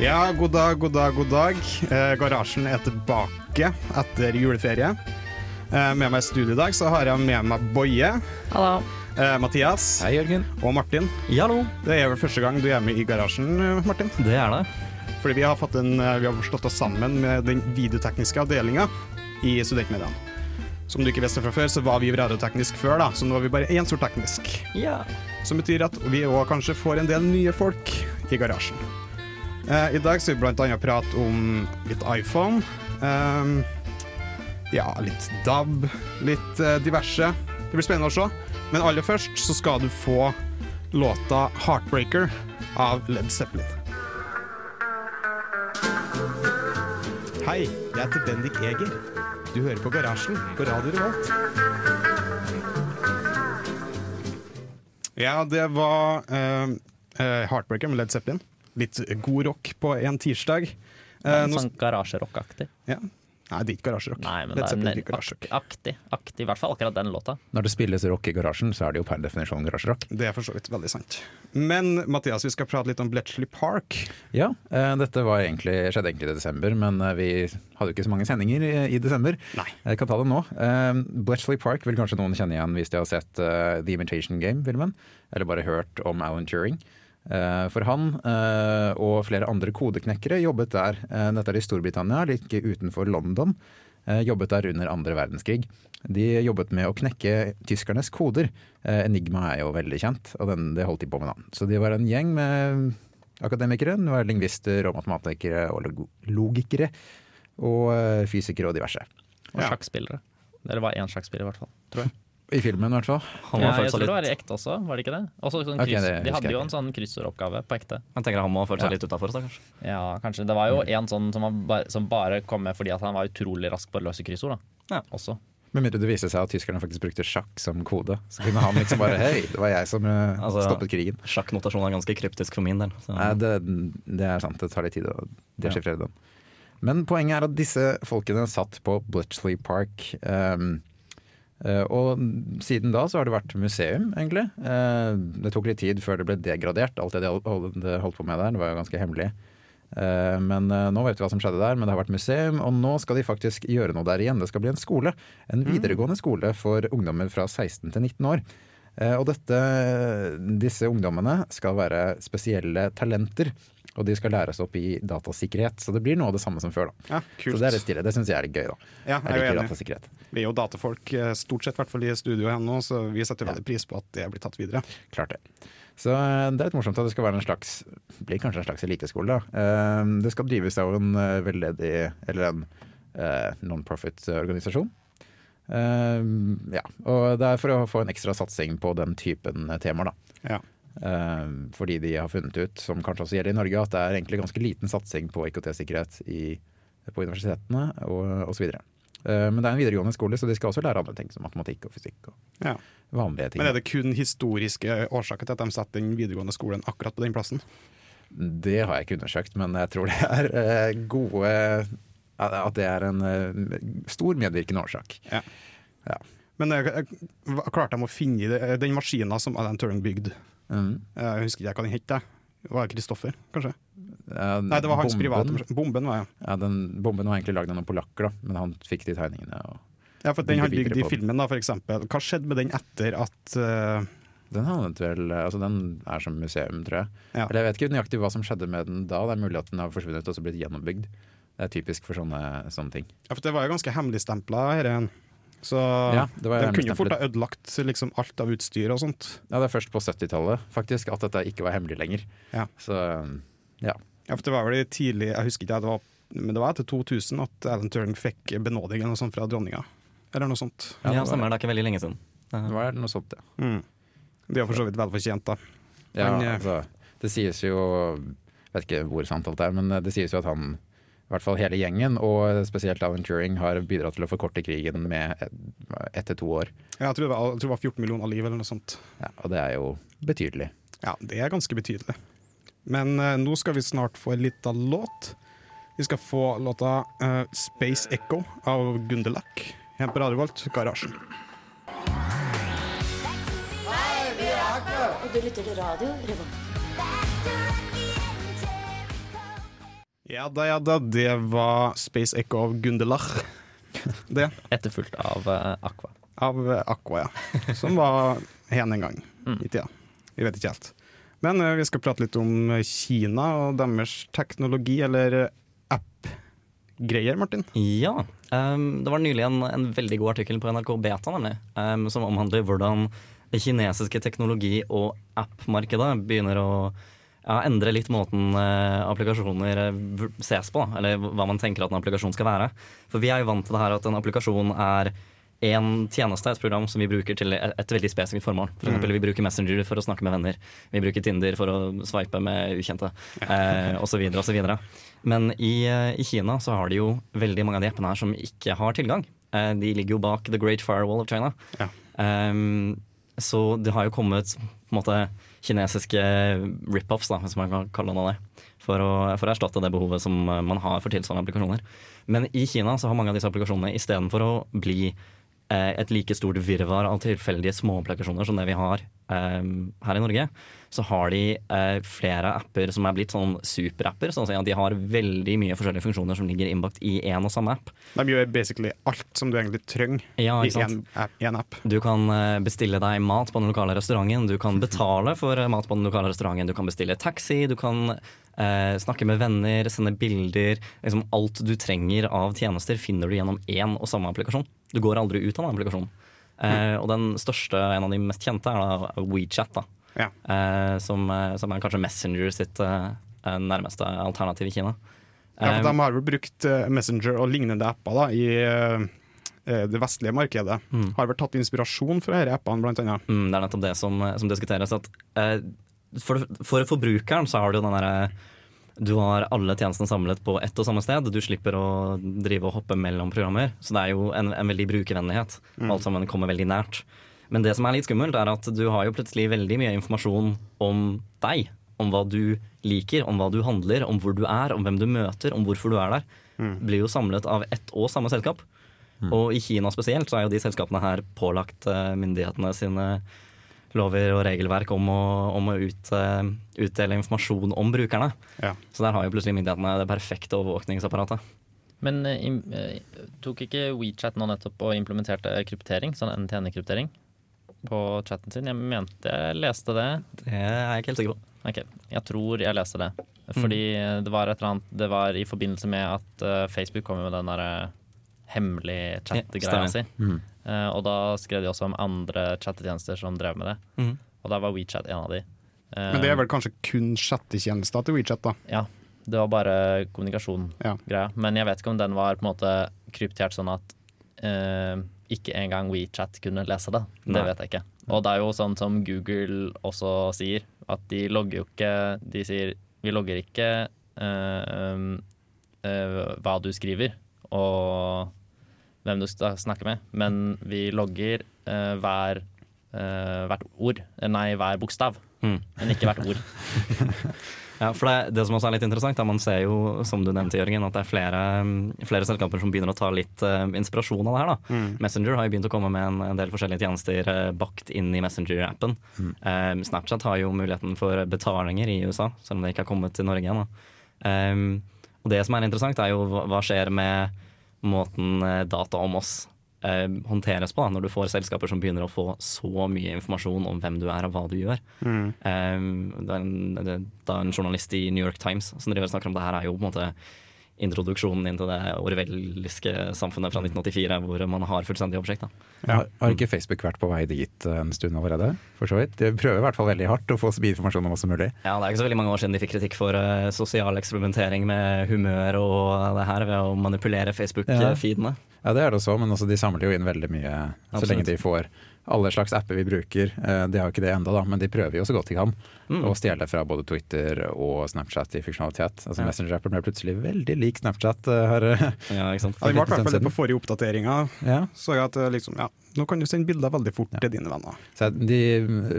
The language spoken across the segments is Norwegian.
Ja, god dag, god dag, god dag. Eh, garasjen er tilbake etter juleferie. Eh, med meg i studio i dag så har jeg med meg Boje, Hallo. eh, Mathias Hei, Jørgen. og Martin. Hallo. Det er vel første gang du er med i garasjen, eh, Martin? Det er det. Fordi vi har, fått en, eh, vi har slått oss sammen med den videotekniske avdelinga i studentmediene. Som du ikke visste fra før, så var vi radioteknisk før, da, så nå er vi bare én stor teknisk. Ja. Som betyr at vi òg kanskje får en del nye folk i garasjen. Eh, I dag skal vi annet prate om litt iPhone. eh, ja, litt DAB, litt eh, diverse. Det blir spennende å se. Men aller først så skal du få låta 'Heartbreaker' av Led Zeppelin. Hei, jeg heter Bendik Eger. Du hører på Garasjen på Radio Revolt. Ja, det var eh, Heartbreaker med Led Zeppelin. Litt god rock på en tirsdag. Uh, nå- sånn garasjerock-aktig. ja. Nei, det er ikke garasjerock. Nei, men Led det er Zeppelin er ikke garasjerock. aktig. Aktig, I hvert fall akkurat den låta. Når det spilles rock i garasjen, så er det jo per definisjon garasjerock. Det er for så vidt veldig sant. Men Mathias, vi skal prate litt om Bletchley Park. Ja, eh, dette var egentlig, skjedde egentlig i desember, men eh, vi hadde jo ikke så mange sendinger i, i desember. Nei. Jeg kan ta det nå. Eh, Bletchley Park vil kanskje noen kjenne igjen hvis de har sett eh, The Imitation Game-filmen, eller bare hørt om Alan Turing. Eh, For han eh, og flere andre kodeknekkere jobbet der. Eh, Dette er i Storbritannia, like utenfor London. Jobbet der under andre verdenskrig. De jobbet med å knekke tyskernes koder. Enigma er jo veldig kjent, og den, det holdt de på med da. Så de var en gjeng med akademikere. Det var lingvister og matematikere og logikere. Og fysikere og diverse. Og sjakkspillere. Eller var én sjakkspiller, i hvert fall. Tror jeg. I filmen i hvert fall. Han Ja, jeg tror tror det var i ekte også, var det ikke det? Også sånn Ok, kryss, det de hadde jo en sånn kryssoroppgave på ekte. jeg tenker han må ha følt seg Ja. litt utafor. kanskje. Ja, kanskje. Det var jo en sånn som, var bare, som bare kom med fordi at han var utrolig rask på å løse kryssord, da. Ja. Også. Med mindre det viste seg at tyskerne faktisk brukte sjakk som kode. Så kunne han liksom bare Hei, det var jeg som eh, Altså, stoppet krigen. Sjakknotasjonen er ganske kryptisk for min del. Så. Nei, det, det er sant. Det tar litt tid å deschiffrere den. Men poenget er at disse folkene satt på Bletchley Park. ehm, eh, og siden da så har det vært museum, egentlig. Eh, det tok litt tid før det ble degradert, alt det de hol- hol- de holdt på med der. Det var jo ganske hemmelig. Eh, men eh, nå vet vi hva som skjedde der, men det har vært museum, og nå skal de faktisk gjøre noe der igjen. Det skal bli en skole. En videregående skole for ungdommer fra 16 til 19 år. Eh, Og dette, disse ungdommene skal være spesielle talenter, og de skal læres opp i datasikkerhet. Så det blir noe av det samme som før. da. Ja, kult. Så det er litt stille. Det syns jeg er gøy. da. Ja, Jeg jeg er liker datasikkerhet. Vi er jo datafolk, eh, stort sett i hvert fall i studio her nå, så vi setter veldig pris på at det blir tatt videre. Klart det. Så eh, det er litt morsomt at det skal være en slags blir kanskje en slags eliteskole. da. Eh, Det skal drives av en veldedig eller en non-profit-organisasjon. Ja, og det er for å få en ekstra satsing på den typen temaer, da. Ja. Eh, fordi de har funnet ut, som kanskje også gjelder i Norge, at det er egentlig ganske liten satsing på IKT-sikkerhet på universitetene og osv. Men det er en videregående skole, så de skal også lære andre ting, som matematikk og fysikk. og Ja. vanlige ting. Men er det kun historiske årsaker til at de setter den videregående skolen akkurat på den plassen? Det har jeg ikke undersøkt, men jeg tror det er eh, gode At det er en eh, stor medvirkende årsak. Ja. Ja. Men eh, klarte de å finne den maskina som Alan Turing bygde? Mm. Jeg husker ikke hva den het. jeg. Var det Kristoffer, kanskje? Ja, Nei, det var hans bomben- private. Bomben var ja. Ja, den Bomben var egentlig lagd av noen polakker, da, men han fikk de tegningene. Ja, for Den Bygde bygde i filmen, da, for eksempel. Hva skjedde med den etter at uh... den, havnet vel, altså den er som museum, tror jeg. Ja. Eller Jeg vet ikke nøyaktig hva som skjedde med den da. Det er mulig at den har forsvunnet og så blitt gjenoppbygd. Det er typisk for sånne, sånne ting. Ja, for det var jo ganske hemmeligstempla, dette. Så Ja, det de kunne jo fort ha ødelagt liksom, alt av utstyr og sånt. Ja, Det er først på 70-tallet faktisk at dette ikke var hemmelig lenger. Ja. Så ja. Ja, for det var vel tidlig Jeg husker ikke, det var men det var etter 2000 at Alan Turing fikk benåding eller noe sånt fra dronninga. Eller noe sånt. Ja, Ja, det stemmer. Det er ikke veldig lenge siden. Det var noe sånt, ja. Mm. Det var for så vidt vel fortjent, da. ja Men, eh, altså, det sies jo Vet ikke hvor sant alt er, men det sies jo at han i hvert fall hele gjengen, og spesielt Alan Turing, har bidratt til å forkorte krigen med ett ett til to år. Jeg tror, det var, jeg tror det var 14 millioner liv eller noe sånt. Ja, og det er jo betydelig. Ja, det er ganske betydelig. Men uh, nå skal vi snart få en liten låt. Vi skal få låta uh, 'Space Echo' av Gunderlach her på Radio Volt, Garasjen. Og du lytter til radio Revolt. Ja da, ja da, det var 'Space Echo' av Gundelach. Det. Etterfulgt av uh, Aqua. Av uh, Aqua, ja. Som var hen en gang i tida. Vi vet ikke helt. Men uh, vi skal prate litt om Kina og deres teknologi, eller app-greier, Martin. Ja. Um, det var nylig en, en veldig god artikkel på NRK Beta nemlig, um, som omhandler hvordan det kinesiske teknologi- og app-markedet begynner å ja, endre litt måten eh, applikasjoner eh, ses på, da, eller hva man tenker at en applikasjon skal være. For vi er jo vant til det her at en applikasjon er en tjeneste, et program som vi bruker til et, veldig spesifikt formål. For eksempel, Vi bruker Messenger for å snakke med venner. Vi bruker Tinder for å sveipe med ukjente, eh, osv. osv. Men i, eh, i Kina så har de jo veldig mange av de appene her som ikke har tilgang. Eh, de ligger jo bak The Great Firewall of China. Ja. Um, så det har jo kommet på en måte kinesiske rip-offs, hvis man kan kalle det det, for å, for å erstatte det behovet som eh, man har for tilsvarende applikasjoner. Men i Kina så har mange av disse applikasjonene istedenfor å bli et like stort virvar av tilfeldige småapplikasjoner som det vi har um, her i Norge, så har de uh, flere apper som er blitt sånn superapper. Sånn at de har veldig mye forskjellige funksjoner som ligger innbakt i én og samme app. De gjør basically alt som du egentlig trenger Ja, i én app. Du kan eh, bestille deg mat på den lokale restauranten, du kan betale for eh, mat på den lokale restauranten, du kan bestille taxi, du kan uh, snakke med venner, sende bilder. Liksom alt du trenger av tjenester finner du gjennom én og samme applikasjon. Du går aldri ut av den applikasjonen. Eh, og den største, en av de mest kjente, er da WeChat, da. Ja. Eh, som, eh, som er kanskje Messenger sitt eh, nærmeste alternativ i Kina. Ja, for Eh, de har vel brukt eh, Messenger og lignende apper da, i eh, eh, det vestlige markedet. Mm. Har vel tatt inspirasjon fra disse appene, blant annet. Mm, det er nettopp det som, som diskuteres. At, eh, for, for forbrukeren så har du jo den derre Du har alle tjenestene samlet på ett og samme sted. Du slipper å drive og hoppe mellom programmer. Så det er jo en, en veldig brukervennlighet. Alt sammen kommer veldig nært. Men det som er litt skummelt, er at du har jo plutselig veldig mye informasjon om deg. Om hva du liker, om hva du handler, om hvor du er, om hvem du møter, om hvorfor du er der. Blir jo samlet av ett og samme selskap. Og i Kina spesielt så er jo de selskapene her pålagt eh, myndighetene sine lover og regelverk om å, om å ut, eh, utdele informasjon om brukerne. Ja. Så der har jo plutselig myndighetene det perfekte overvåkningsapparatet. Men eh, eh, tok ikke WeChat nå nettopp og implementerte kryptering, sånn NTN-kryptering, på chatten sin? Jeg mente jeg leste det. Det er jeg ikke helt sikker på. Ok, jeg tror jeg leste det. Fordi det var et eller annet Det var i forbindelse med at Facebook kom med den derre hemmelige chat-greia ja, si. Eh, og da skrev de også om andre chattetjenester som drev med det. Mm. Og da var WeChat en av de. Eh, Men det er vel kanskje kun chattetjenester til WeChat, da. Ja. Det var bare kommunikasjon-greia. Ja. Men jeg vet ikke om den var på en måte kryptert sånn at eh, ikke engang WeChat kunne lese det. Det Nei. vet jeg ikke. Og det er jo sånn som Google også sier, at de logger jo ikke De sier vi logger ikke eh, eh, hva du skriver og hvem du skal snakke med, men vi logger eh, hver, eh, hvert ord. Nei, hver bokstav, Mm. men ikke hvert ord. Ja, for det, det som også er litt interessant, er man ser jo, som du nevnte, Jørgen, at det er flere, flere selskaper som begynner å ta litt uh, inspirasjon av det her. Da. Messenger har jo begynt å komme med en, en del forskjellige tjenester uh, bakt inn i Messenger-appen. Eh, Snapchat har jo muligheten for betalinger i USA, selv om det ikke har kommet til Norge ennå. Um, og det som er interessant, er jo hva, hva skjer med måten eh, data om oss eh, håndteres på, da, når du får selskaper som begynner å få så mye informasjon om hvem du er og hva du gjør. Um, det er en, det, er en journalist i New York Times som driver og snakker om det her, er jo på en måte introduksjonen inn til det orwelliske samfunnet fra 1984, hvor man har fullstendig oversikt. Da. Ja. Har, ikke Facebook vært på vei dit en stund allerede? For så vidt. De prøver i hvert fall veldig hardt å få så mye informasjon om oss som mulig. Ja, Det er ikke så veldig mange år siden de fikk kritikk for uh, sosial eksperimentering med humør og det her ved å manipulere Facebook-feedene. Ja, det er det også, men også de samler jo inn veldig mye så Absolutt. lenge de får alle slags apper vi bruker. Eh, De har jo ikke det enda da, men de prøver jo så godt de kan Mm. å stjele fra både Twitter og Snapchat i funksjonalitet. Altså Ja. Messenger-appen ble plutselig veldig lik Snapchat eh, her. Ja, ikke sant? Ja, de var i hvert fall det på forrige oppdateringa. ja. Så jeg at eh, liksom, ja, nå kan du sende bilder veldig fort til dine venner. Så de,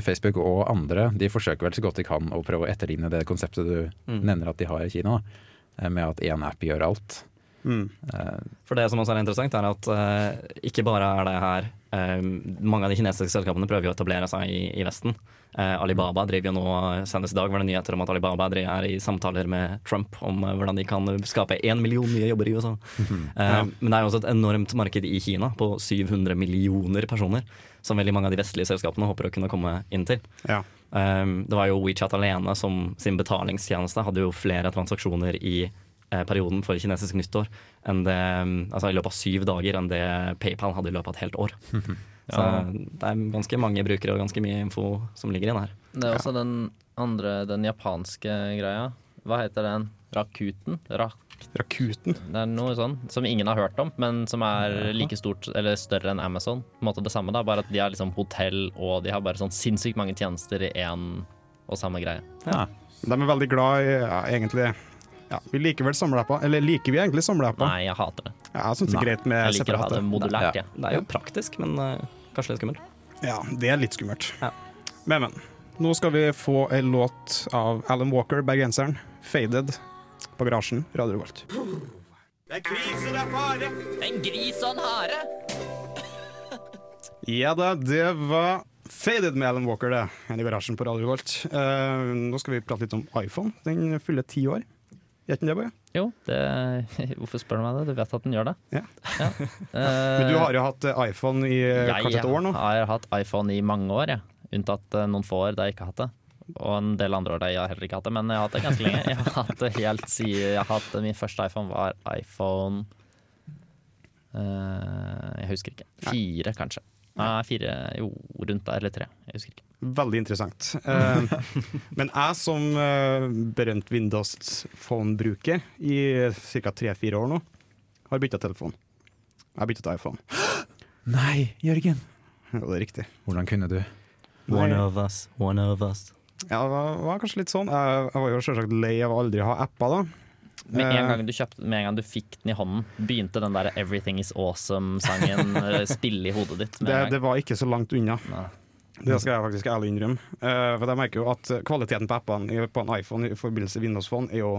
Facebook og andre de forsøker vel så godt de kan å prøve å etterligne det konseptet du Mm. nevner at de har i Kina, da. Eh, med at én app gjør alt. Mm. Eh, For det som også er interessant, er at eh, ikke bare er det her eh, Mange av de kinesiske selskapene prøver jo å etablere seg i, i Vesten. Alibaba driver jo nå Senest i dag var det nyheter om at Alibaba er i samtaler med Trump om hvordan de kan skape én million nye jobber i USA. Ja. Men det er jo også et enormt marked i Kina på 700 millioner personer, som veldig mange av de vestlige selskapene håper å kunne komme inn til. Ja. Det var jo WeChat alene som sin betalingstjeneste hadde jo flere transaksjoner i perioden for kinesisk nyttår enn det, um, altså i løpet av syv dager enn det PayPal hadde i løpet av et helt år. Så det er ganske mange brukere og ganske mye info som ligger inne her. Det er også den andre, den japanske greia. Hva heter den? Rakuten? Rak Rakuten. det er noe sånn som ingen har hørt om, men som er like stort eller større enn Amazon. På en måte det samme, da, bare at de har liksom hotell og de har bare sånn sinnssykt mange tjenester i én og samme greie. ja. De er veldig glad i ja, egentlig ja, Vi liker vel samleapper. Eller liker vi egentlig samleapper? Nei, jeg hater det. Ja, jeg syns det er greit med Jeg liker å ha det modulært, Ja. Det er jo praktisk, men uh, kanskje litt skummelt. Ja, det er litt skummelt. Ja. Men, men. Nå skal vi få ei låt av Alan Walker, bergenseren. 'Faded', på Garasjen, Radio Revolt. En gris og en hare! Ja da, det var 'Faded' med Alan Walker, det. En i garasjen på Radio Revolt. Uh, nå skal vi prate litt om iPhone. Den fyller ti år. Gjør ikke den det, Boje? Jo, det, hvorfor spør du meg det? Du vet at den gjør det. Ja. Ja. Men du har jo hatt eh, iPhone i eh, jeg kanskje et år nå? har hatt iPhone i mange år, ja. Unntatt eh, noen få år da jeg ikke har hatt det. Og en del andre år da jeg heller ikke har hatt det, men jeg har hatt det ganske lenge. Jeg har hatt det helt siden jeg har hatt. Min første iPhone var iPhone Jeg husker ikke. Fire, kanskje. Nei, fire, jo, rundt der, eller tre. Jeg husker ikke. Veldig interessant. Eh, men jeg som eh, berømt Windows Phone-bruker i ca. tre-fire år nå, har bytta telefon. Jeg har bytta til iPhone. Nei, Jørgen! Ja, det er riktig. Hvordan kunne du? One Nei. of us, one of us. Ja, det var, var kanskje litt sånn. Jeg, jeg var jo selvsagt lei av å aldri ha apper, da. Med en Eh, gang du kjøpte, med en gang du fikk den i hånden, begynte den der 'Everything Is Awesome'-sangen eh, spille i hodet ditt. Med det, en gang. det var ikke så langt unna. Nei. Det skal jeg faktisk ærlig innrømme. Uh, for jeg merker jo at kvaliteten på appene på en iPhone i forbindelse med Windows Phone er jo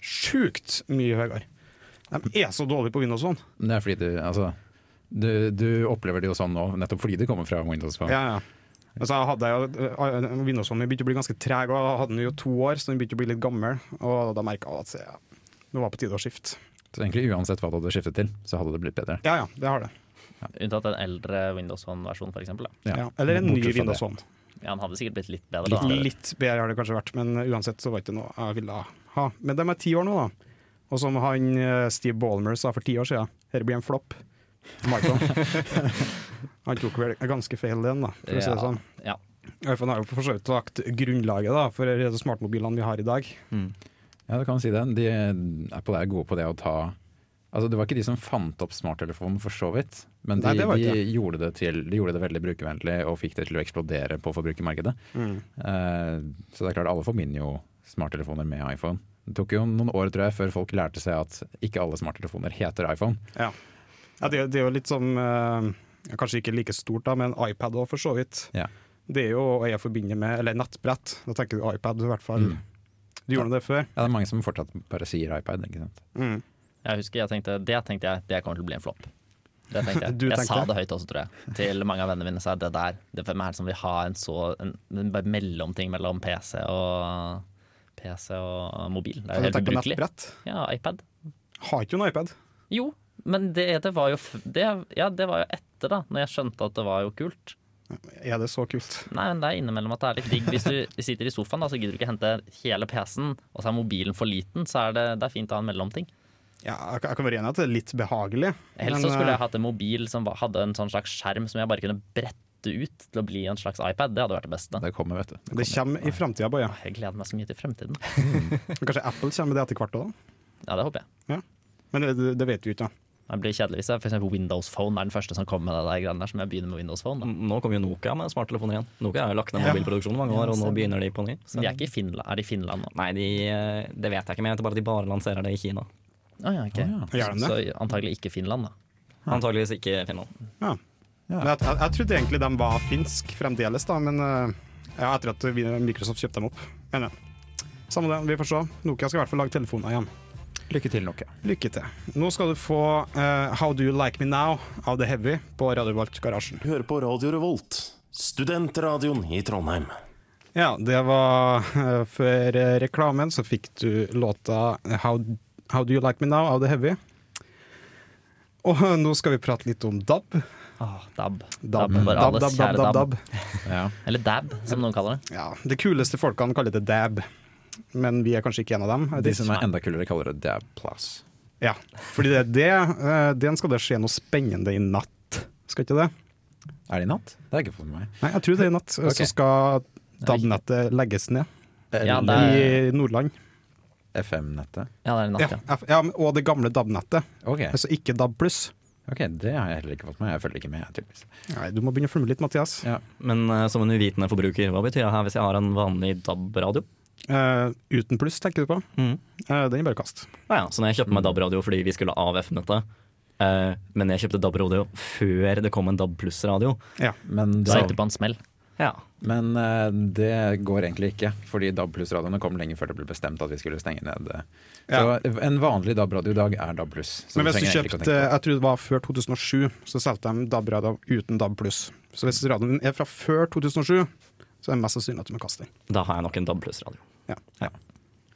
sjukt mye høyere. De er så dårlige på Windows Phone. Det er fordi du Altså, du, du opplever det jo sånn nå, nettopp fordi det kommer fra Windows Phone. Ja, ja. Altså, jeg hadde jo, eh, Windows Phone begynte å bli ganske treg, og jeg hadde den jo to år, så den begynte å bli litt gammel. Og da merka jeg at ja, det var på tide å skifte. Så egentlig uansett hva du hadde skiftet til, så hadde det blitt bedre. Ja ja, det har det. Unntatt en eldre Windows Phone-versjon, f.eks. Ja. Ja. Eller en ny Bortsett Windows. Phone. Ja, den hadde sikkert blitt litt bedre. Litt, da. litt bedre har det kanskje vært, men uansett så var det ikke noe jeg ville ha. Men de er ti år nå, da. Og som han eh, Steve Ballmer sa for ti år siden, dette blir en flopp. han tok vel ganske feil den, da, for å si det sånn. Ja. iPhone har jo for så vidt lagt grunnlaget da, for de smartmobilene vi har i dag. Ja, det kan si det. De, Apple er gode på det å ta Altså, Det var ikke de som fant opp smarttelefonen, for så vidt. Men de, Nei, det de, gjorde det til, de gjorde det veldig brukervennlig og fikk det til å eksplodere på forbrukermarkedet. Eh, så det er klart, alle forbinder jo smarttelefoner med iPhone. Det tok jo noen år tror jeg, før folk lærte seg at ikke alle smarttelefoner heter iPhone. Ja, det, det er jo litt som eh, Kanskje ikke like stort, da, men iPad òg, for så vidt. Ja. Det er jo jeg forbinder med Eller nettbrett. Da tenker du iPad, i hvert fall. Mm. Du gjorde det før. Ja, det er mange som fortsatt bare sier iPad. ikke sant? Mm. Jeg husker jeg tenkte, Det tenkte jeg det kommer til å bli en flopp. Det tenkte jeg. Jeg sa det? høyt også, tror jeg. Til mange av vennene mine. sa jeg, det der, det for er det som vil ha en så en, en mellomting mellom PC og PC og mobil. Det er jo helt ubrukelig. Ja, iPad. Har ikke du en iPad? Jo, men det, det var jo det, Ja, det var jo etter, da, når jeg skjønte at det var jo kult. Er det så kult? Nei, men det er innimellom at det er litt digg. Hvis du sitter i sofaen, da, så gidder du ikke hente hele PC-en, og så er mobilen for liten, så er det, det er fint å ha en mellomting. Ja, jeg kan- være enig i at det er litt behagelig. Helst men, så skulle eh, jeg hatt en mobil som hadde en sånn slags skjerm som jeg bare kunne brette ut til å bli en slags iPad. Det hadde vært det beste. Det kommer, vet du. Det kommer i framtida, Boje. Jeg gleder meg så mye til fremtiden. Kanskje Apple kommer med det etter hvert òg, da. Ja, det håper jeg. Men det, det vet vi ikke. da. Det blir kjedelig hvis jeg eksempel Windows Phone er den første som kommer med det der der, som jeg begynner med Windows Phone. Da. Nå kommer jo Nokia med smarttelefoner igjen. Nokia har jo lagt ned mobilproduksjonen mange år, og nå begynner de på ny. Så- de er ikke i Finland. Er de i Finland nå? Nei, de, eh, det vet jeg ikke, men jeg vet bare at de bare lanserer det i Kina. Ah, ja, okay. ah, ja. Så. Så antagelig ikke Finland, da. Antageligvis ikke Finland. Ja. Men jeg, jeg, jeg trodde egentlig de var finsk fremdeles, da, men eh, ja, etter at Microsoft kjøpte dem opp. Men ja. Samme det, vi får se. Nokia skal i hvert fall lage telefoner igjen. Lykke til, Nokia. Lykke til. Nå skal du få uh, How Do You Like Me Now av The Heavy på Radio Volt Garasjen. Hør på Radio Revolt, studentradioen i Trondheim. Ja, det var uh, Før eh, reklamen så fikk du låta How, How Do You Like Me Now av The Heavy. Og nå skal vi prate litt om DAB. Åh, DAB. DAB, DAB DAB, DAB, DAB, DAB. DAB. Ja. Eller DAB, som noen kaller det. Ja, De kuleste folkene kaller det DAB, men vi er kanskje ikke en av dem. De som er enda kulere, kaller det Dab Plus. Ja, fordi det, det, eh, den skal det skje noe spennende i natt. Skal ikke det? Er det i natt? Det har jeg ikke fått med meg. Nei, jeg tror det er i natt. Okay. Så skal DAB-nettet legges ned Ja, er, i Nordland. FM-nettet. ja, det er i natt, Ja, ja. Ja, og det gamle DAB-nettet. Okay. Altså ikke DAB pluss. ok, det har jeg heller ikke fått med. Jeg følger ikke med, tydeligvis. Nei, du må begynne å følge med litt, Mathias. Ja. Men uh, som en uvitende forbruker, hva betyr det her hvis jeg har en vanlig DAB-radio? Eh, uten pluss, tenker du på? Mm. Uh, den er bare kast. Ja, ja, så når jeg kjøpte meg DAB-radio fordi vi skulle av FM-nettet, uh, men jeg kjøpte DAB-radio før det kom en DAB pluss-radio Ja. Men, det, gikk det på en smell. Ja. men eh, det går egentlig ikke, fordi DAB pluss-radioene kom lenge før det ble bestemt at vi skulle stenge ned. eh. Så Ja. en vanlig DAB-radio i dag er DAB pluss. Men hvis du kjøpte, jeg tror det var før 2007, så solgte de DAB-radio uten DAB pluss. Så hvis radioen er fra før 2007, så er det mest sannsynlig at du må kaste den. Da har jeg nok en DAB pluss-radio. Ja. Ja.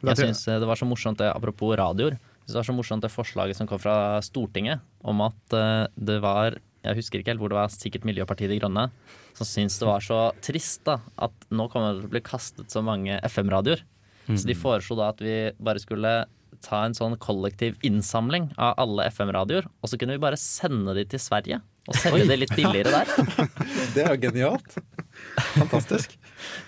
Jeg syns synes det var så morsomt, det, apropos radioer, det var så morsomt det forslaget som kom fra Stortinget om at eh, det var Jeg husker ikke helt hvor det var, sikkert Miljøpartiet De Grønne, som syntes det var så trist da, at nå kommer det til å bli kastet så mange FM-radioer. Så de foreslo da at vi bare skulle ta en sånn kollektiv innsamling av alle FM-radioer, og så kunne vi bare sende de til Sverige. Og selge det litt billigere der. Det er jo genialt. Fantastisk.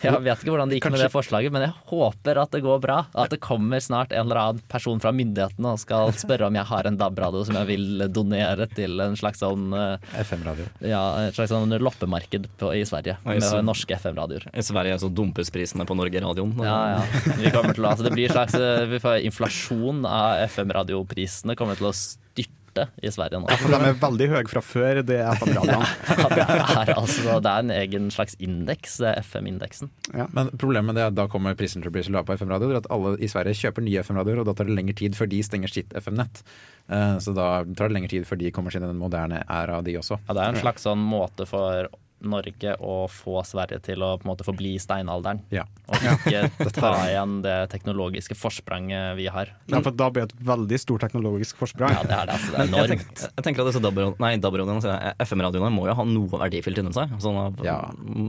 Jeg vet ikke hvordan det gikk med det forslaget, men jeg håper at det går bra. At det kommer snart en eller annen person fra myndighetene og skal spørre om jeg har en DAB-radio som jeg vil donere til en slags sånn, eh, FM-radio. ja, et slags sånn loppemarked på, i Sverige med så- norske FM-radioer. I Sverige så dumpes prisene på Norge-radioen. Ja, ja. Vi kommer til å, altså det blir slags eh, vi får inflasjon av FM-radioprisene kommer til å styrte i Sverige nå. Ja, for de er veldig høye fra før, det er FM-radioene. Ja, det, er, altså, det er en egen slags indeks, det er FM-indeksen. Men problemet med det er at da kommer prisen til å bli så lav på FM-radio at alle i Sverige kjøper nye FM-radioer, og da tar det lengre tid før de stenger sitt FM-nett. Eh, Så da tar det lengre tid før de kommer seg inn i den moderne æra, de også. Ja, det er en slags sånn måte for Norge å få Sverige til å på en måte forbli steinalderen. Ja. Og ikke ta igjen det teknologiske forspranget vi har. Ja, for da blir det et veldig stort teknologisk forsprang. Ja, det er det. Altså, det er enormt. jeg tenker, jeg tenker at disse DAB-radioene, FM-radioene må jo ha noe verdifullt inni seg. Sånn av Ja.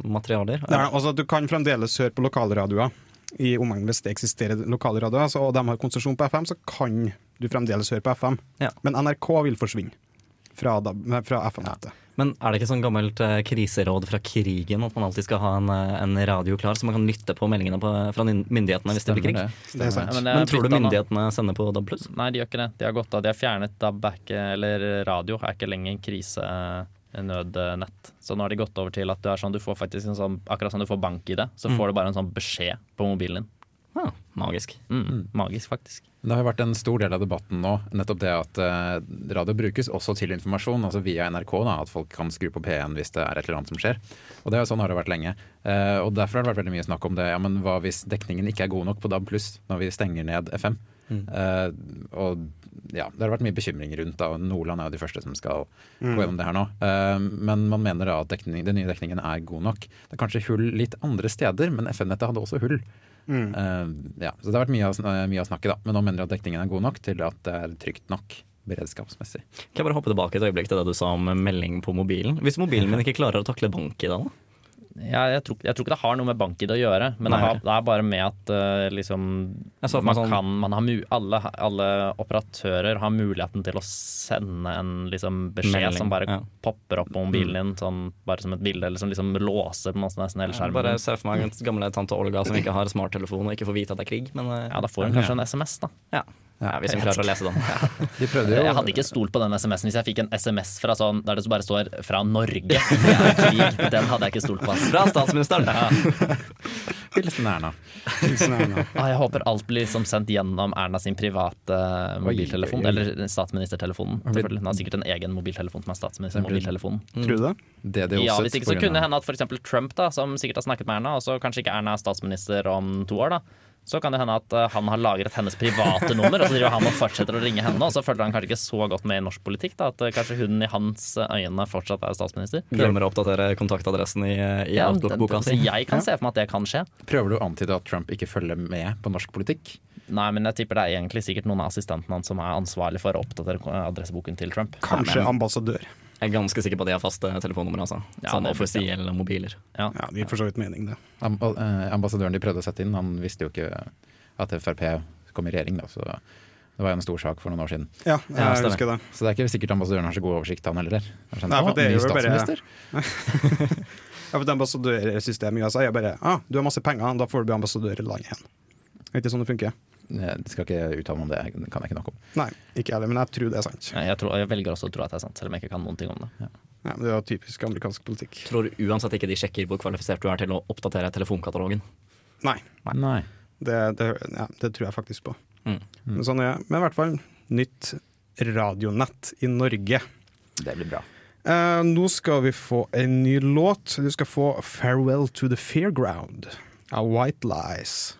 materialer. Det altså, du kan fremdeles høre på lokalradioer i omegn hvis det eksisterer lokale radioer, og de har konsesjon på FM, så kan du fremdeles høre på FM. Ja. Men NRK vil forsvinne fra, fra FM-nettet. Men er det ikke sånn gammelt eh, kriseråd fra krigen at man alltid skal ha en, eh, en radio klar, så man kan lytte på meldingene på, fra myndighetene hvis det blir krig? det. Det. Ja, men det Men er tror du myndighetene sender på DAB+. Nei, de gjør ikke det. De har gått av. De har fjernet DAB, er ikke, eller radio er ikke lenger krisenødnett. Så nå har de gått over til at du er sånn, du får faktisk en sånn, akkurat som du får bank i det, så får du bare en sånn beskjed på mobilen din. Ja, magisk. Mm, Magisk, faktisk. Det har jo vært en stor del av debatten nå, nettopp det at eh, radio brukes også til informasjon, altså via NRK, da, at folk kan skru på P1 hvis det er et eller annet som skjer. Og det er jo sånn har det vært lenge. Eh, og derfor har det vært veldig mye snakk om det. Ja, men hva hvis dekningen ikke er god nok på DAB pluss når vi stenger ned FM? Eh, og ja, det har vært mye bekymring rundt da, og Nordland er jo de første som skal gå gjennom det her nå. Eh, men man mener da at dekning, den nye dekningen er god nok. Det er kanskje hull litt andre steder, men FM-nettet hadde også hull. Eh, ja, så det har vært mye av, mye av snakket, da. Men nå mener jeg at dekningen er god nok til at det er trygt nok beredskapsmessig. Kan jeg bare hoppe tilbake et øyeblikk til det du sa om melding på mobilen? Hvis mobilen min ikke klarer å takle bank i dag, da? Ja, jeg, tror, jeg tror ikke det har noe med bank-ID å gjøre, men det, har, det er bare med at uh, liksom at man sånn- kan, man har alle, alle operatører har muligheten til å sende en liksom, beskjed Melding, som bare ja. popper opp på mobilen din, sånn, bare som et bilde, eller som liksom låser på nesten hele skjermen. bare se for meg gamle tante Olga som ikke har smarttelefon og ikke får vite at det er krig, men uh, Ja, da får hun kanskje en SMS, da. ja. Ja, hvis hun klarer å lese den. De jo Jeg hadde ikke stolt på den SMS-en hvis jeg fikk en SMS fra sånn, der det bare står 'fra Norge'. Den hadde jeg ikke stolt på. Fra statsministeren! Hilsen Erna. Hilsen Erna. Ah, jeg håper alt blir liksom sendt gjennom Erna sin private eh, mobiltelefon. oi, oi. Eller statsministertelefonen. selvfølgelig. Hun har sikkert en egen mobiltelefon som er statsministermobiltelefonen. Tror du det? Det det Ja, Hvis ikke så kunne det hende at f.eks. Trump, da, som sikkert har snakket med Erna, og så kanskje ikke Erna er statsminister om to år, da. Så kan det hende at eh, han har lagret hennes private nummer, og så driver han og fortsetter å ringe henne, og så følger han kanskje ikke så godt med i norsk politikk. da, At eh, kanskje hun i hans øyne fortsatt er statsminister. Glemmer å oppdatere kontaktadressen i, i Ja, Outlook-boka si. jeg kan se for meg at det kan skje. Prøver du å antyde at Trump ikke følger med på norsk politikk? Nei, men jeg tipper det er egentlig sikkert noen av assistentene hans som er ansvarlig for å oppdatere adresseboken til Trump. Kanskje ambassadør. Jeg er ganske sikker på at de har faste telefonnumre. Altså. Ja, sånn det er offisielle mobiler. Ja. Ja, det gir for så vidt mening, det. Amb eh, ambassadøren de prøvde å sette inn, han visste jo ikke at Frp kom i regjering, da, så det var jo en stor sak for noen år siden. Ja, Ja, jeg husker det. Så det er ikke sikkert ambassadøren har så god oversikt, han heller. Er sånn, Nei, for det er jo bare- statsminister?» Ja, for det ambassadørsystemet i USA er bare ah, du har masse penger, da får du bli ambassadør i landet igjen. Det er ikke sånn det funker. Jeg skal ikke uttale meg om det, det kan jeg ikke nok om. Nei, ikke jeg heller, men jeg tror det er sant. Jeg, tror, jeg velger også å tro at det er sant, selv om jeg ikke kan noen ting om det. Ja, Ja, det er typisk amerikansk politikk. Tror uansett ikke de sjekker hvor kvalifisert du er til å oppdatere telefonkatalogen. Nei, Nei. det, det, ja, det tror jeg faktisk på. Mm. Men, sånn er, men i hvert fall nytt radionett i Norge. Det blir bra. Eh, nå skal vi få en ny låt. Du skal få 'Farewell to the Fairground' av White Lies.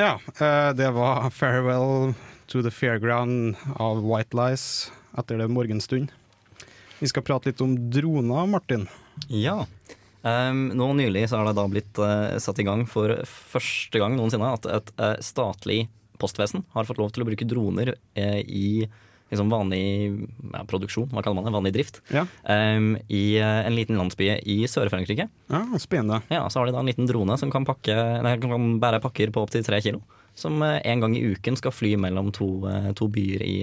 Ja, eh, det var 'Farewell to the Fairground' av White Lies etter det morgenstund. Vi skal prate litt om droner, Martin. Ja. Um, nå nylig så har det da blitt uh, satt i gang for første gang noensinne at et uh, statlig postvesen har fått lov til å bruke droner uh, i liksom vanlig ja, produksjon, hva kaller man det, vanlig drift, Ja, um, i eh, en liten landsby i Sør-Frankrike. ja Spennende. Ja, så har de da en liten drone som kan, pakke, nei, kan bære pakker på opptil tre kilo. Som eh, en gang i uken skal fly mellom to, eh, to byer i,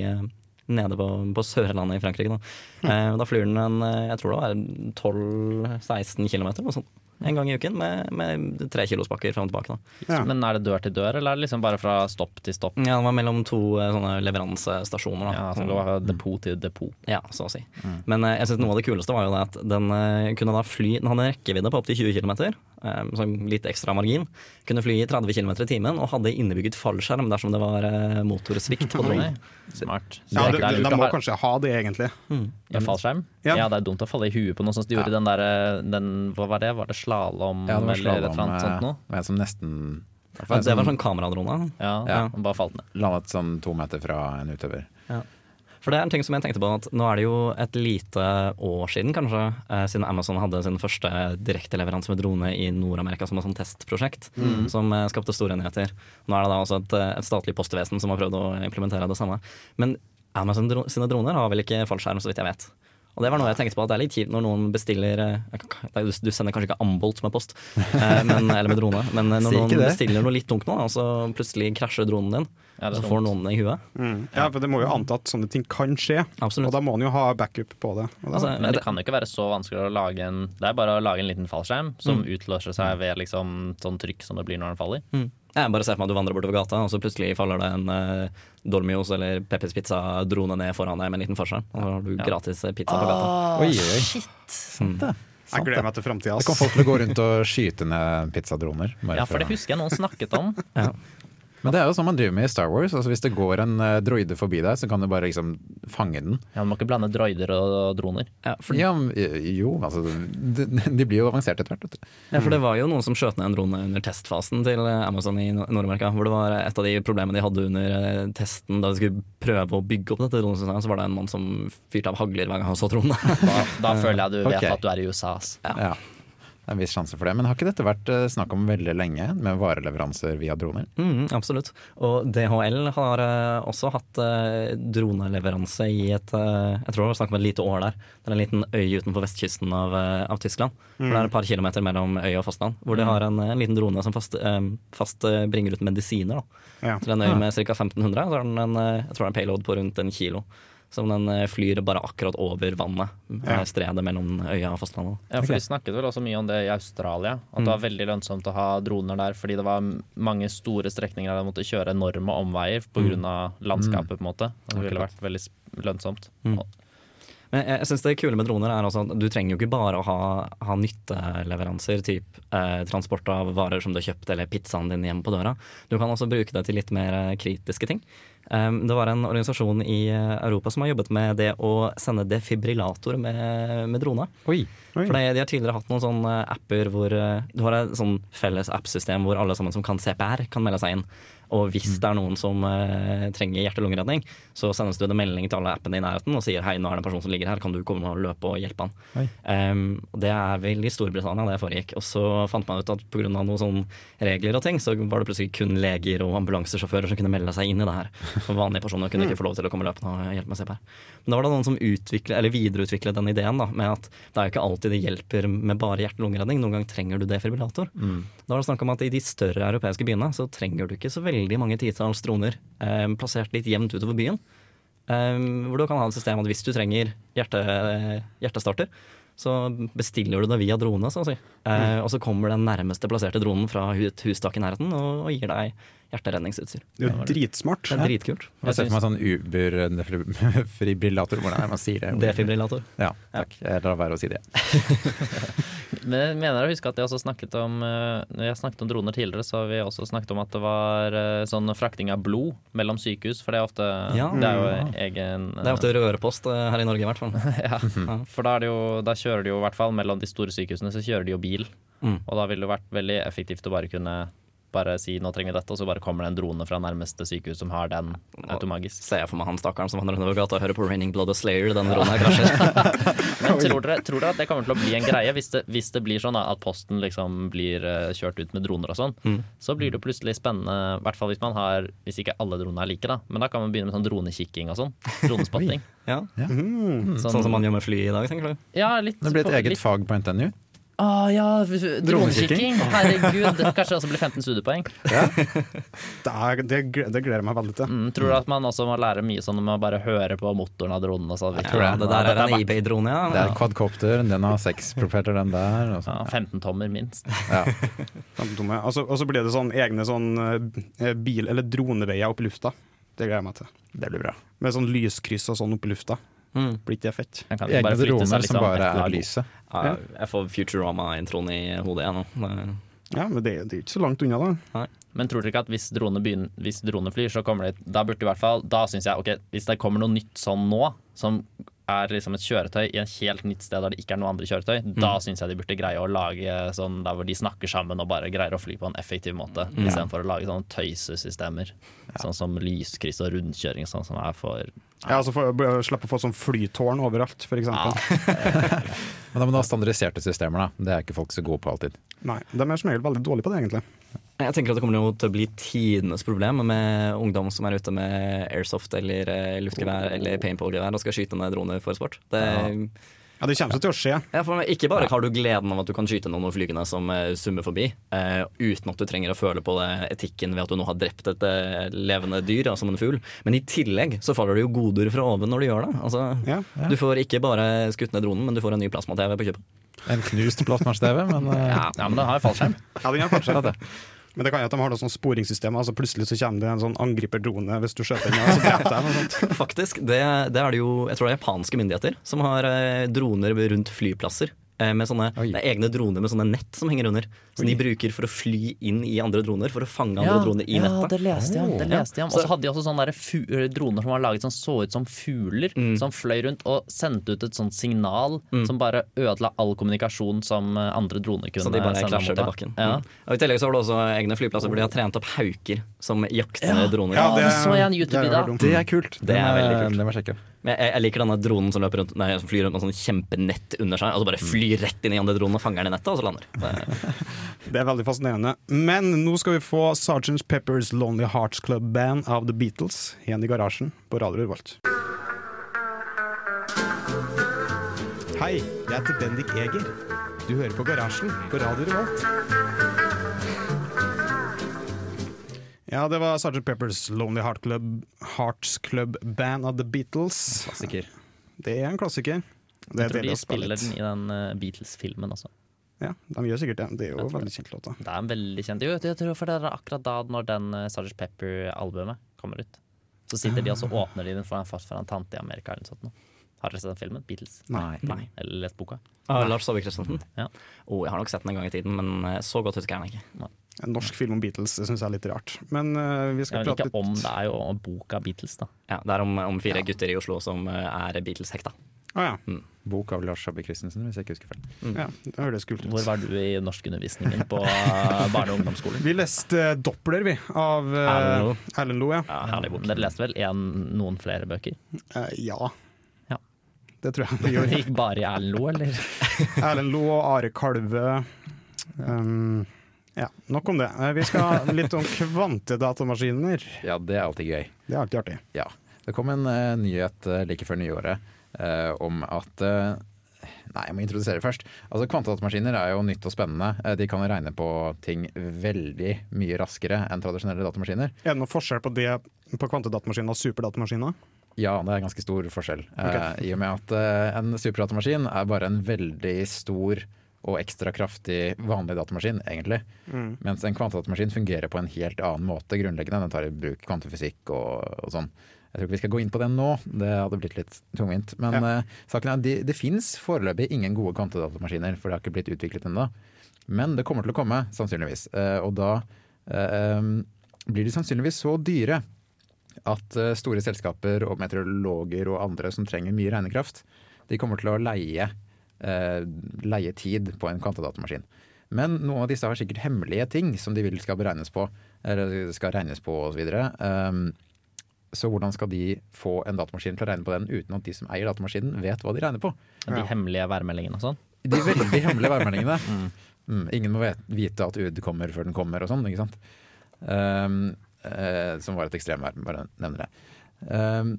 nede på, på Sørlandet i Frankrike. Da. Eh, da flyr den en, jeg tror det var 12-16 km, noe sånt. En gang i uken med, med tre kilospakker fram og tilbake. Da. Ja. Men er det dør til dør, eller er det liksom bare fra stopp til stopp? Ja, det var mellom to eh, sånne leveransestasjoner. Da. Ja, det var fra depot til depot. Ja, så å si. Men eh, jeg synes noe av det kuleste var jo det at den eh, kunne da fly Den hadde en rekkevidde på opptil 20 km, litt ekstra margin. Kunne fly i 30 km i timen og hadde innebygget fallskjerm dersom det var eh, motorsvikt på dronen. smart. Ja, Det de, er de, må ha- kanskje ha det, egentlig. Ja, fallskjerm? Ja. Ja. det er dumt å falle i huet på noe sånt. De gjorde Ja. den der den, Hva var det? Var det slalåm Ja, det var eller et eller slalåm annet sånt noe? som nesten Ja, det var sånn kameradrone. Ja, Ja. bare falt ned. landet sånn to meter fra en utøver. For det er en ting som jeg tenkte på at Nå er det jo et lite år siden kanskje eh, siden Amazon hadde sin første direkteleveranse med drone i Nord-Amerika som et sånt testprosjekt, som eh, skapte store nyheter. Nå er det da også et, eh, et statlig postvesen som har prøvd å implementere det samme. Men Amazon dro sine droner har vel ikke fallskjerm, så vidt jeg vet. Og det var noe jeg tenkte på at det er litt kjipt når noen bestiller eh, kan- Du sender kanskje ikke ambolt med post, eh, men, eller med drone, men eh, når noen det. bestiller noe litt tungt nå, og så plutselig krasjer dronen din, Ja, så får noen det i huet. Ja, for det må jo anta at sånne ting kan skje, Absolutt. og da må man jo ha backup på det. Og Altså, Men det kan jo ikke være så vanskelig å lage en Det er bare å lage en liten fallskjerm som utløser seg ved liksom sånn trykk som det blir når den faller. Mm. Jeg bare ser for meg at du vandrer bortover gata, og så plutselig faller det en uh, Dormios eller Peppers Pizza-drone ned foran deg med en liten forskjell. Og så har du gratis eh, pizza på gata. Oi, oi, oi. Mm. jeg gleder meg til framtida. Det kommer folk til å gå rundt og skyte ned pizzadroner. Ja, for det husker jeg noen snakket om. Ja. Men det er jo sånn man driver med i Star Wars. Altså Hvis det går en eh, droide forbi deg, så kan du bare liksom fange den. Ja, Man må ikke blande droider og droner. Ja, for, Ja, eh, jo, altså de, de blir jo avansert etter hvert. ja, for det var jo noen som skjøt ned en drone under testfasen til eh, Amazon i Nord- Nord-Amerika. Hvor det var et av de problemene de hadde under testen da de skulle prøve å bygge opp dette dronesystemet, så var det en mann som fyrte av hagler hver gang han så dronen. Da, da føler jeg du vet okay. at du er i USA. ass. Ja. Det er en viss sjanse for det. Men har ikke dette vært eh, snakk om veldig lenge, med vareleveranser via droner? Mm, absolutt. Og DHL har eh, også hatt eh, droneleveranse i et Jeg tror det var snakk om et lite år der. Det er en liten øy utenfor vestkysten av, av Tyskland. Mm. det er et par kilometer mellom øy og fastland. Hvor de har en, en liten drone som fast, fast bringer ut medisiner da, Ja. til en øy med ca. 1500. Så har den en, jeg tror det er en payload på rundt en kilo. Som den eh, flyr bare akkurat over vannet. Ja. Ja. Stredet mellom øya og fastlandet. Ja, for vi snakket vel også mye om det i Australia. At det var veldig lønnsomt å ha droner der. Fordi det var mange store strekninger der de måtte kjøre enorme omveier pga. av landskapet. på en måte Det ville vært veldig lønnsomt. Mm. Men jeg, jeg synes det kule med droner er også at du trenger jo ikke bare å ha, ha nytteleveranser, typ eh, transport av varer som du har kjøpt, eller pizzaen din hjemme på døra. Du kan også bruke det til litt mer eh, kritiske ting. Det var en organisasjon i eh, Europa som har jobbet med det å sende defibrillator med, med drone. Oi! Oi. For de, de har tidligere hatt noen sånne apper hvor eh, du har et sånn felles appsystem hvor alle sammen som kan CPR, kan melde seg inn. Og hvis det er noen som eh, trenger hjerte-lungeredning, så sendes det en melding til alle appene i nærheten og sier hei, nå er det en person som ligger her, kan du komme og løpe og hjelpe han. Um, det er vel i Storbritannia det foregikk. Og så fant man ut at pga. noen sånn regler og ting, så var det plutselig kun leger og ambulansesjåfører som kunne melde seg inn i det her. Vanlige personer kunne ikke få lov til å komme løpende og hjelpe med CPR. Men da var det noen som eller videreutviklet den ideen da, med at det er jo ikke alltid det hjelper med bare hjerte-lungeredning. Noen ganger trenger du defibrillator. Da var det snakk om at i de større europeiske byene så trenger du ikke så veldig mange titalls droner eh, plassert litt jevnt utover byen. Eh, hvor du kan ha et system at hvis du trenger hjerte, hjertestarter, så bestiller du det via drone, så å si. Eh, og så kommer den nærmeste plasserte dronen fra et hustak i nærheten og, og gir deg hjerteredningsutstyr. Det er jo dritsmart. Det er dritkult. Jeg ser for meg sånn Uber-defibrillator. Hvordan er det man sier det? Defibrillator. Ja, takk. Jeg lar være å si det. Men jeg mener å huske at jeg også snakket om eh, Når jeg snakket om droner tidligere, så har vi også snakket om at det var eh, sånn frakting av blod mellom sykehus. For det er ofte Ja. Det er jo egen Det er ofte rørepost eh, her i Norge, i hvert fall. ja. For da, er det jo, da kjører de jo i hvert fall mellom de store sykehusene, så kjører de jo bil. Mm. Og da ville det vært veldig effektivt å bare kunne bare si nå trenger vi dette, og så bare kommer det en drone fra nærmeste sykehus som har den automagisk. Ser jeg for meg han stakkaren som vandrer nedover gata og hører på Raining Blood og Slayer. Den dronen her krasjer. Men tror dere, tror dere at det kommer til å bli en greie hvis det, hvis det blir sånn da, at posten liksom blir eh, kjørt ut med droner og sånn? Mm. Så blir det plutselig spennende, i hvert fall hvis man har Hvis ikke alle dronene er like, da. Men da kan man begynne med sånn dronekikking og sånn. Dronespotting. Ja. Mm. Sånn som man gjør med fly i dag, tenker du? Ja, litt Det blir et eget litt- fag på NTNU. Å ja, dronekikking! Herregud, kanskje det også blir 15 studiepoeng. Det, er, det, det gleder jeg meg veldig til. Mm, tror du at man også må lære mye sånn om å bare høre på motoren av dronen? Og så Ja, det der er en eBay-drone, ja. Det er quadcopter, den har seks propeller, den der. Og Ja, sånn. 15 tommer minst. Ja. Kjempedumme. Og så- og så blir det sånn egne sånn eh, bil- eller droneveier opp i lufta. Det gleder jeg meg til. Det blir bra. Med sånn lyskryss og sånn opp i lufta. Mm. Blir ikke det fett? Egne droner som liksom bare er lyset. Ja, jeg får Futurama-introen i hodet igjen nå. Ja, men det, det er ikke så langt unna, da. Men tror dere ikke at hvis begynner, hvis droner flyr, så kommer det Da burde i hvert fall Da syns jeg ok, hvis det kommer noe nytt sånn nå, som er liksom et kjøretøy i en helt nytt sted der det ikke er noe andre kjøretøy, da syns jeg de burde greie å lage sånn der hvor de snakker sammen og bare greier å fly på en effektiv måte, istedenfor å lage sånne tøysesystemer. Sånn som lyskryss og rundkjøring, sånn som er for Ja, altså for, Slippe å få sånn flytårn overalt, f.eks. Men da må du ha standardiserte systemer, da. Det er ikke folk så gode på alltid. Nei, de er som regel veldig dårlige på det, egentlig. Jeg tenker at det kommer til å bli tidenes problem med ungdom som er ute med airsoft eller eh, luftgevær eller paintballgevær og skal skyte ned droner for sport. Det, Ja, Det kommer til å skje. ja, for ikke bare har du gleden av at du kan skyte noen flygende som eh, summer forbi, uh, uten at du trenger å føle på det etikken ved at du nå har drept et uh, levende dyr, ja, som en fugl, men i tillegg så faller det jo goder fra oven når du gjør det. Altså, Ja. Du får ikke bare skutt ned dronen, men du får en ny plasma-TV på kjøpet. En knust plasma-TV, men uh, Ja, ja men den har jo fallskjerm. Ja, den har fallskjerm. det. Men det kan jo at de har noe sånn sporingssystem. Altså plutselig så kommer det en sånn angriperdrone hvis du skjøter den, og så og sånt. Faktisk, det, det er det jo jeg tror det er japanske myndigheter som har eh, droner rundt flyplasser med sånne Oi. det er egne droner med sånne nett som henger under. Som de bruker for å fly inn i andre droner, for å fange andre Ja, droner i ja, nettet. det leste jeg. Det leste jeg om. Og så hadde de også sånne fu eh, droner som var laget som så ut som fugler, Mm. som fløy rundt og sendte ut et sånt signal som bare ødela all kommunikasjon som eh, andre droner kunne Så de bare sende krasjer mot til bakken. Ja. Mm. Og I tillegg så var det også egne flyplasser hvor de har trent opp hauker som jakter Ja. droner. Ja, Ja, det så jeg en jeg YouTube-video hørt. Det er kult. Det er veldig kult. Det må jeg sjekke. Men jeg, jeg liker denne dronen som løper rundt Nei, som flyr rundt med sånn kjempenett under seg, og så bare flyr rett inn i andre dronen og fanger den i nettet, og så lander. Det, Det er veldig fascinerende. Men nå skal vi få Sgt. Peppers Lonely Hearts Club Band av The Beatles igjen i garasjen på Radio Revolt. Hei, jeg heter Bendik Eger. Du hører på Garasjen på Radio Revolt. Ja, det var Sgt. Peppers Lonely Heart Club, Hearts Club Band av The Beatles. Klassiker. Det er en klassiker. Det Jeg tror de spiller litt. den i den eh, Beatles-filmen også. Ja, de gjør sikkert det. Det er jo en veldig kjent låt. Det er en veldig kjent Jo, jeg tror for det er akkurat da når den uh, Sgt. Pepper-albumet kommer ut. Så sitter de og så åpner de den for en, for en tante i Amerika eller noe sånt. Har dere sett den filmen? Beatles? Nei. Nei. Eller lest boka? ah, Lars Saabye Christensen. Ja. Oh, jeg har nok sett den en gang i tiden, men eh, så godt husker jeg den ikke. En norsk film om Beatles det syns jeg er litt rart. Men uh, vi skal vet prate ikke om litt det er jo boka Beatles, da. Ja, Det er om, om fire Ja. gutter i Oslo som eh, er Beatles-hekta. Ah, ja. Bok av Lars Abbe Christensen, hvis jeg ikke husker feil. ja. Det høres kult ut. Hvor var du i norskundervisningen på eh, barne- og ungdomsskolen? Vi leste Doppler, vi, av uh, Erlend Loe. Ja. Ja, herlig bok. Dere leste vel en, noen flere bøker? Uh, ja. Ja. Det tror jeg vi Det gjorde. gikk bare i Erlend Loe, eller? Erlend Loe og Are Kalve. Um, ja, nok om det. Eh, vi skal ha litt om kvantedatamaskiner. Ja, det er alltid gøy. Det er alltid artig. Ja. Det kom en uh, nyhet uh, like før nyåret uh, om at Nei, jeg må introdusere først. Altså Kvantedatamaskiner er jo nytt og spennende. De kan regne på ting veldig mye raskere enn tradisjonelle datamaskiner. Er det noen forskjell på det på kvantedatamaskiner og superdatamaskiner? Ja, det er ganske stor forskjell. Eh, I og med at en superdatamaskin er bare en veldig stor og ekstra kraftig vanlig datamaskin, egentlig. Mens en kvantedatamaskin fungerer på en helt annen måte grunnleggende. Den tar i bruk kvantefysikk og, og sånn. Jeg tror ikke vi skal gå inn på den nå, det hadde blitt litt tungvint. Men Ja. uh, saken er, det, det fins foreløpig ingen gode kvantedatamaskiner, for det har ikke blitt utviklet ennå. Men det kommer til å komme, sannsynligvis. Uh, og da uh, um, blir de sannsynligvis så dyre at store selskaper og meteorologer og andre som trenger mye regnekraft, de kommer til å leie, eh, leie tid på en kvantedatamaskin. Men noen av disse har sikkert hemmelige ting som de vil skal beregnes på, eller skal regnes på osv. Um, så hvordan skal de få en datamaskin til å regne på den uten at de som eier datamaskinen, vet hva de regner på? De hemmelige værmeldingene og sånn? De veldig hemmelige værmeldingene. Mm, ingen må vite at UD kommer før den kommer og sånn, ikke sant. Um, uh, som var et ekstremvær, bare nevner det. Um,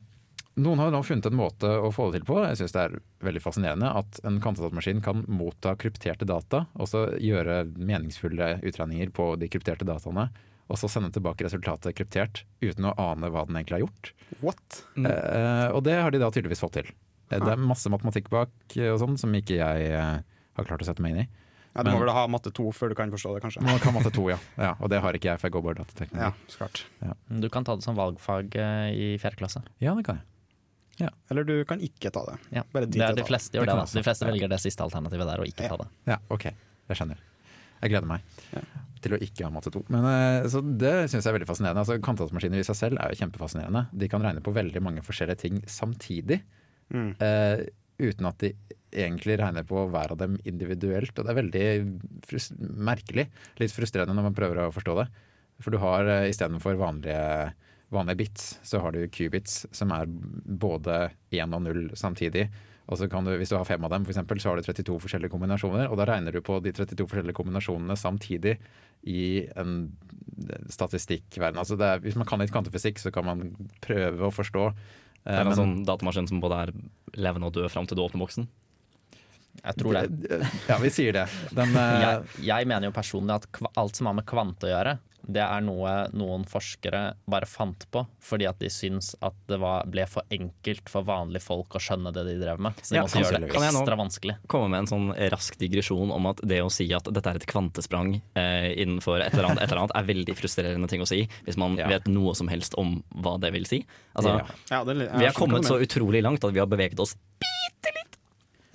noen har nå funnet en måte å få det til på, jeg syns det er veldig fascinerende, at en kvantedatamaskin kan motta krypterte data, og så gjøre meningsfulle utregninger på de krypterte dataene, og så sende tilbake resultatet kryptert uten å ane hva den egentlig har gjort. What? Eh, og det har de da tydeligvis fått til. Eh, Det er masse matematikk bak eh, og sånn som ikke jeg eh, har klart å sette meg inn i. Ja, du må vel ha matte 2 før du kan forstå det, kanskje. Man kan matte 2, ja. ja. Og det har ikke jeg, for jeg går bare datateknologi. Ja, klart. Du kan ta det som valgfag i fjerde klasse. Ja, det kan jeg. Eller du kan ikke ta det. Ja. Bare Det dit er de fleste Det gjør det. det. De fleste velger det siste alternativet der, og ikke Ja. ta det. Ja, ok. Jeg skjønner. Jeg gleder meg Ja. til å ikke ha matte 2. Men, eh, så det syns jeg er veldig fascinerende. Altså, Kantatmaskiner i seg selv er jo kjempefascinerende. De kan regne på veldig mange forskjellige ting samtidig. Mm. Uh, uten at de egentlig regner på hver av dem individuelt. Og det er veldig frus merkelig. Litt frustrerende når man prøver å forstå det. For du har uh, istedenfor vanlige, vanlige bits, så har du qubits, som er både 1 og 0 samtidig. Og så kan du, Hvis du har fem av dem, for eksempel, så har du 32 forskjellige kombinasjoner. Og da regner du på de 32 forskjellige kombinasjonene samtidig i en statistikkverden. Altså det er, hvis man kan litt kvantefysikk, så kan man prøve å forstå. Det er en sånn datamaskin som både er levende og død fram til du åpner boksen. Jeg tror det. Ja, vi sier det. Den, eh, Jeg, jeg mener jo personlig at alt som har med kvante å gjøre, det er noe noen forskere bare fant på fordi at de syns at det var, ble for enkelt for vanlige folk å skjønne det de drev med. Så de Ja, måtte gjøre det ekstra vanskelig. kan jeg nå- Komme med en sånn rask digresjon om at det å si at dette er et kvantesprang eh, innenfor et eller, annet, et eller annet, er veldig frustrerende ting å si hvis man Ja. vet noe som helst om hva det vil si. Altså, Ja. Ja, det, jeg Vi har kommet så utrolig langt at vi har beveget oss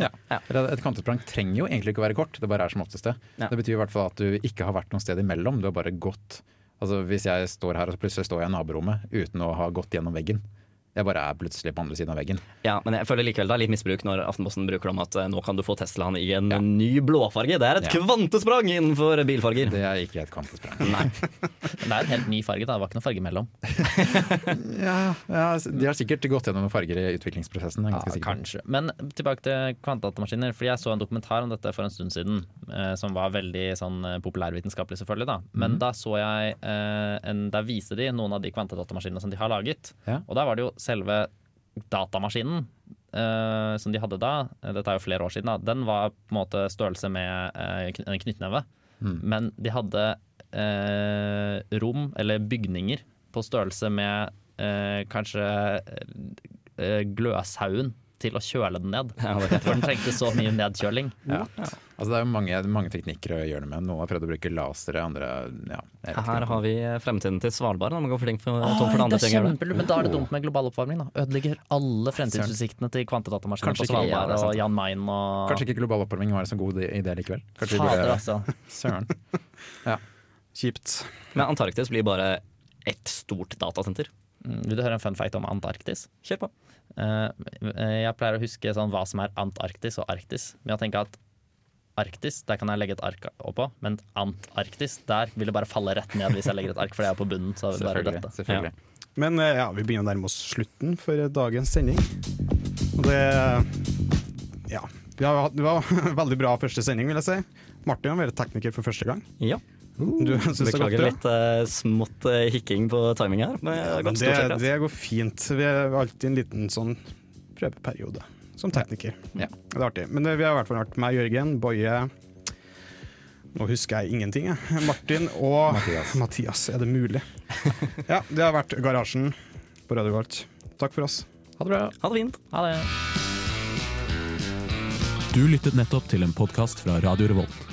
Ja. Et kvantesprang trenger jo egentlig ikke å være kort, det bare er som oftest det. Ja. Det betyr i hvert fall at du ikke har vært noe sted imellom, du har bare gått Altså Hvis jeg står her og plutselig står jeg i naborommet uten å ha gått gjennom veggen. Jeg bare er plutselig på andre siden av veggen. Ja, men jeg føler likevel det er litt misbruk når Aftenposten bruker det om at eh, nå kan du få Teslaen i en ny blåfarge. Det er et Ja. kvantesprang innenfor bilfarger. Det er ikke et kvantesprang. Nei. Men det er en helt ny farge, da. Det var ikke noe farge imellom. Ja, ja, De har sikkert gått gjennom noen farger i utviklingsprosessen. Jeg Ja, sikker kanskje. Men tilbake til kvantdatamaskiner. Fordi jeg så en dokumentar om dette for en stund siden, eh, som var veldig sånn eh, populærvitenskapelig, selvfølgelig. da. Men mm. da så jeg eh, en, Der viser de noen av de kvantdatamaskinene som de har laget. Ja. Og der var det jo selve datamaskinen uh, som de hadde da. eh, Dette er jo flere år siden. da. Den var på en måte størrelse med uh, en knyttneve. Mm. Men de hadde uh, rom, eller bygninger, på størrelse med kanskje gløshaugen til å kjøle den ned. For den trengte så mye nedkjøling. Ja. Altså, det er jo mange, mange teknikker å gjøre det med. Noen har prøvd å bruke lasere, andre ja, ikke. Her har vi fremtiden til Svalbard. Man går for for, Åh, tom for det andre det er ting men da er det dumt med global oppvarming. da Ødelegger alle fremtidsutsiktene til kvantedatamaskiner Kanskje på ikke, ja, Svalbard er og Jan Mayen og Kanskje ikke global oppvarming var en så god idé likevel. Kanskje Fader, burde altså. Søren. Kjipt. Men Antarktis blir bare ett stort datasenter. Mm, Vil du høre en fun fact om Antarktis? Kjør på. Eh, jeg pleier å huske sånn hva som er Antarktis og Arktis. Men jeg tenker at Arktis, der kan jeg legge et ark oppå. Men Antarktis, der vil det bare falle rett ned hvis jeg legger et ark, for det er på bunnen. Så det bare Selvfølgelig. dette. selvfølgelig. Men eh, ja, vi begynner å nærme oss slutten for dagens sending. Og det Ja. Vi har det var en veldig bra første sending, vil jeg si. Martin har vært tekniker for første gang. Ja. Du syns det har bra? litt uh, smått uh, hikking på timing her. Men gått det, det går fint. Vi er alltid en liten sånn prøveperiode som tekniker. Ja. Det er artig. Men det, vi har i hvert fall vært meg, Jørgen, Boje Nå husker jeg ingenting, jeg. Martin og Mathias. Mathias. Er det mulig? Ja, det har vært Garasjen på Radio Volt. Takk for oss. Ha det bra. Ha det fint. Ha det. Du lyttet nettopp til en podkast fra Radio Revolt.